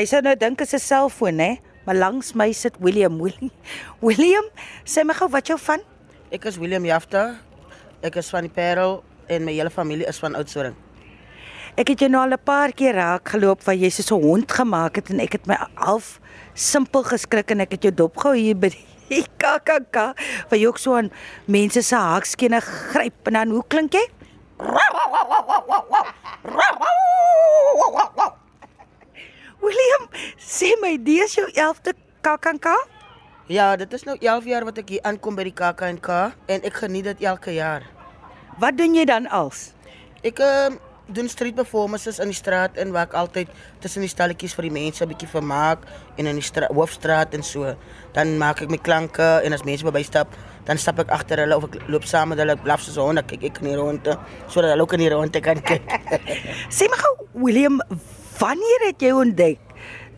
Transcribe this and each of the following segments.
Jy sou nou dink is 'n selfoon, hè? Maar langs my sit William. William, William sê my gou wat jou van? Ek is Willem Jafta. Ek is van die Parel en my hele familie is van Oudtshoorn. Ek het jou nou al 'n paar keer raak geloop waar jy so 'n hond gemaak het en ek het my half simpel geskrik en ek het jou dopgehou hier by die KKK waar jy ook so aan mense se haakskene gryp en dan hoe klink jy? William, sê my, dis jou 11de KKK? Ja, dit is nou 11 jaar wat ek hier aankom by die KAK&K en ek geniet dit elke jaar. Wat doen jy dan als? Ek uh, doen street performances in die straat in waar ek altyd tussen die stalletjies vir die mense 'n bietjie vermaak en in die stra hoofstraat en so. Dan maak ek my klanke en as mense bystap, dan stap ek agter hulle of ek loop saam met hulle, ek blaf soos 'n hond, ek kyk ek in die ronde sodat hulle ook in die ronde kan kyk. Sê my gou, William, wanneer het jy ontdek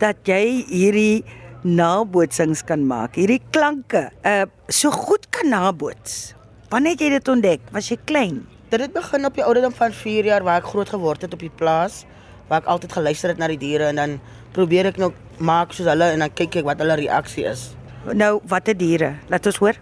dat jy hierdie nabootsings kan maak, hierdie klanke, uh so goed kan naboots? Wanneer het jy dit ontdek? Was jy klein? Dit het begin op die ouderdom van 4 jaar waar ek groot geword het op die plaas waar ek altyd geluister het na die diere en dan probeer ek nou maak soos hulle en dan kyk ek wat hulle reaksie is. Nou, watter diere? Laat ons hoor.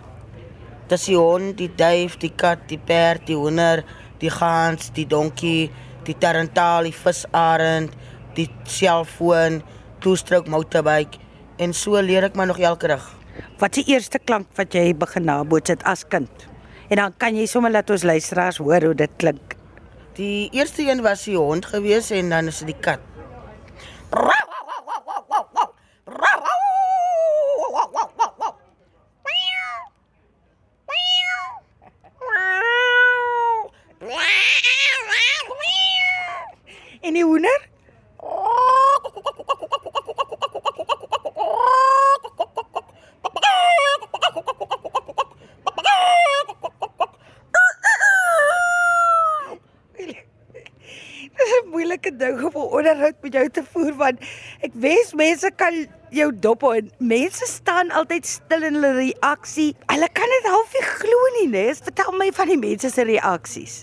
Dis die hond, die duif, die kat, die perd, die hoender, die gans, die donkie, die tarantaal, die visarend, die selfoon, toestrook motorbike en so leer ek maar nog elke dag. Wat is die eerste klank wat jy begin naboots het as kind? En dan kan jy sommer laat ons luisteraars hoor hoe dit klink. Die eerste een was die hond gewees en dan is dit die kat. En die hoender? Dis 'n moeilike ding om 'n onderhoud met jou te voer want ek wens mense kan jou dop hou en mense staan altyd stil in hulle reaksie. Hulle kan dit half nie glo nie, né? Vertel my van die mense se reaksies.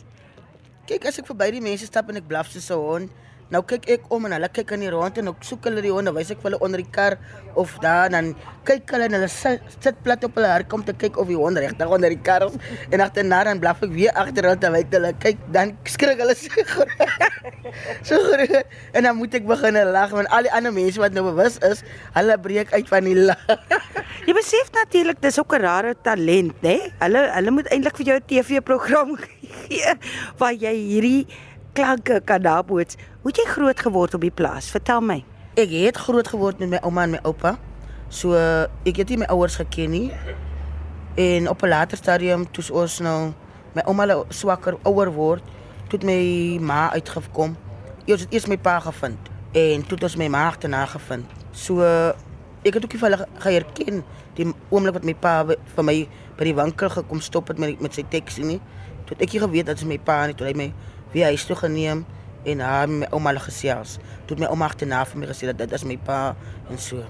Kyk as ek verby die mense stap en ek blaf soos 'n hond, nou kyk ek om en hulle kyk in die rond en ek soek hulle die honde, wys ek vir hulle onder die kar of daar dan kyk hulle en hulle sit, sit plat op hulle hurk om te kyk of die hond regtig onder die kar is en agterna dan blaf ek weer agter hulle terwyl hulle kyk, dan skrik hulle so groot. so groot en dan moet ek begin lag want al die ander mense wat nou bewus is, hulle breek uit van die lag. Jy besef natuurlik dis ook 'n rare talent, né? Hulle hulle moet eintlik vir jou 'n TV-program gee waar jy hierdie klanke kan naboots. Hoe het jy groot geword op die plaas? Vertel my. Ek het groot geword met my ouma en my oupa. So ek het nie my ouers geken nie. En op 'n later stadium toe ons nou my ouma swakker ouer word, toe my ma uitgekom. Eers het eers my pa gevind en toe het ons my ma agterna gevind. So ek het ook nie vir hulle ge- geherken die oomblik wat my pa vir my by die winkel gekom stop het met met sy taxi nie. Toe het ek nie geweet dat dit my pa nie, toe hy my weer huis toe geneem en haar met my ouma hulle gesels. Toe het my ouma agterna vir my gesê dat dit is my pa en so.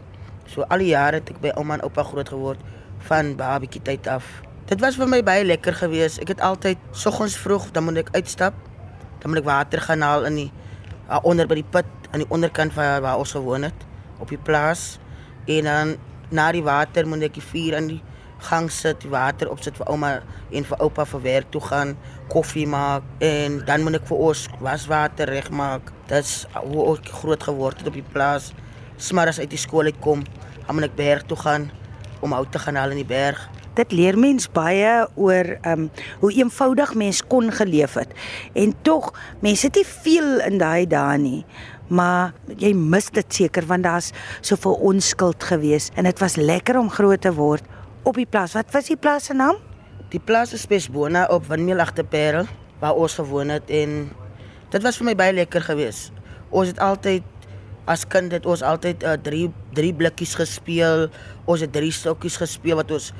So al die jare het ek by ouma en oupa groot geword van babietjie tyd af. Dit was vir my baie lekker geweest. Ek het altyd soggens vroeg dan moet ek uitstap. Dan moet ek water gaan haal in die uh, onder by die put aan die onderkant van waar ons gewoon het op die plaas. En dan na die water moet ek die vuur aan die gang sit, water opsit vir ouma en vir oupa vir werk toe gaan, koffie maak en dan moet ek vir ons waswater regmaak. Dis hoe ek groot geword het op die plaas. Smaras uit die skool uitkom, dan moet ek berg toe gaan om hout te gaan haal in die berg. Dit leer mens baie oor ehm um, hoe eenvoudig mens kon geleef het. En tog, mense het nie veel in daai dae nie. Maar jy mis dit seker want daar's soveel onskuld gewees en dit was lekker om groot te word op die plaas. Wat was die plaas se naam? Die plaas is Spesbona op Windmeel agter Parel waar ons gewoon het en dit was vir my baie lekker geweest. Ons het altyd as kind het ons altyd uh, drie drie blikkies gespeel. Ons het drie stokkies gespeel wat ons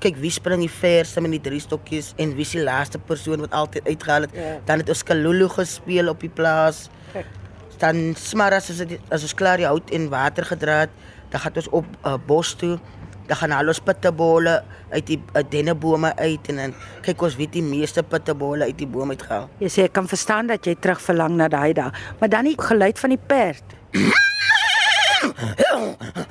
kyk wie spring die verste met die drie stokkies en wie is die laaste persoon wat altyd uitgehaal het. Ja. Dan het ons kalulu gespeel op die plaas. Dan smaras as dit as ons klaar die hout en water gedra het, dan gaan ons op 'n uh, bos toe. Dan gaan al ons pittebolle uit die dennebome uit en dan kyk ons wie die meeste pittebolle uit die boom uitgehaal. Jy sê ek kan verstaan dat jy terug verlang na daai dae, maar dan die geluid van die perd.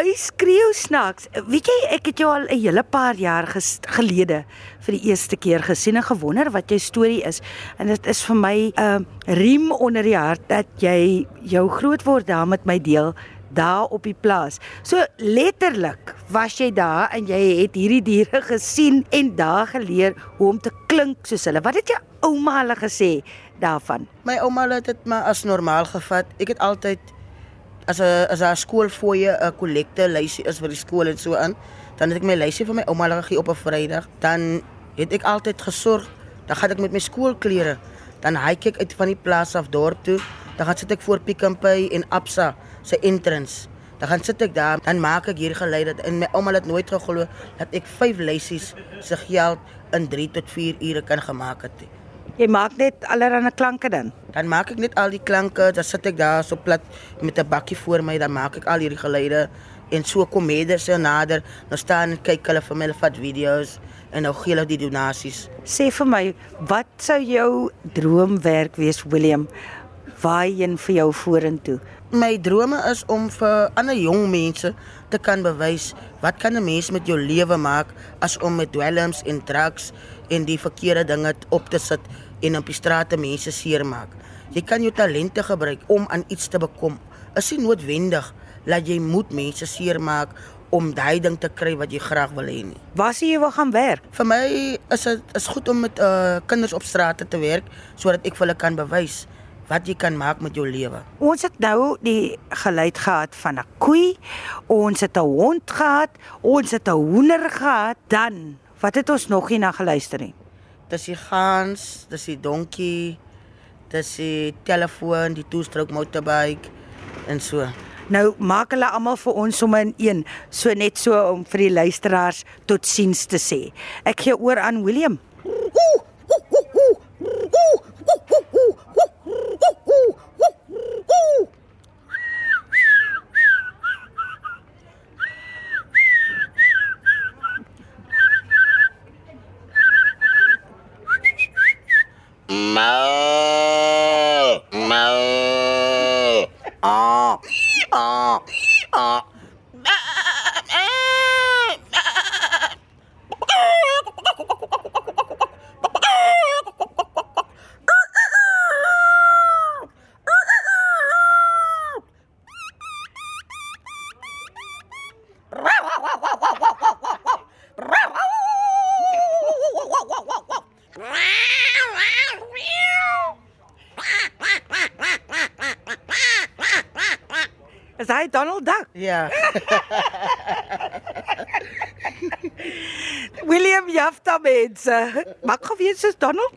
is vir my skreeu snaaks. Weet jy, ek het jou al 'n hele paar jaar ges gelede vir die eerste keer gesien en gewonder wat jou storie is. En dit is vir my 'n uh, riem onder die hart dat jy jou grootword daar met my deel daar op die plaas. So letterlik was jy daar en jy het hierdie diere gesien en daar geleer hoe om te klink soos hulle. Wat het jou ouma hulle gesê daarvan? My ouma het dit maar as normaal gevat. Ek het altyd as 'n as 'n skoolfooie 'n kollekte lysie is vir die skool en so aan, dan het ek my lysie vir my ouma laat gee op 'n Vrydag. Dan het ek altyd gesorg, dan gaan ek met my skoolklere, dan hike ek uit van die plaas af dorp toe, dan gaan sit ek voor Pick n Pay en Absa se entrance. Dan gaan sit ek daar, dan maak ek hier gelei dat en my ouma het nooit geglo dat ek 5 lysies se geld in 3 tot 4 ure kan gemaak het. Jy maak net allerlei klanke dan. Dan maak ek net al die klanke, dan sit ek daar so plat met 'n bakkie voor my, dan maak ek al hierdie geluide en so kom meders se nader, nou staan en kyk hulle vir my hulle vat video's en nou gee hulle die donasies. Sê vir my, wat sou jou droomwerk wees, William? Waarheen vir jou vorentoe? My drome is om vir ander jong mense te kan bewys wat kan 'n mens met jou lewe maak as om met dwelms en drugs en die verkeerde dinge op te sit en op die strate mense seermaak. Jy kan jou talente gebruik om aan iets te bekom. Is nie noodwendig dat jy moet mense seermaak om daai ding te kry wat jy graag wil hê nie. Waar sien jy wil gaan werk? Vir my is dit is goed om met uh, kinders op strate te werk sodat ek vir hulle kan bewys wat jy kan maak met jou lewe. Ons het nou die geluid gehad van 'n koei, ons het 'n hond gehad, ons het 'n hoender gehad, dan wat het ons nog nie na geluister nie? Dis die gans, dis die donkie, dis die telefoon, die two-stroke motorbike en so. Nou maak hulle almal vir ons sommer in een, so net so om vir die luisteraars totsiens te sê. Ek gee oor aan William. 아우 아아아 Is hy Donald Duck? Ja. William Jafta mense. Maak gou weer soos Donald.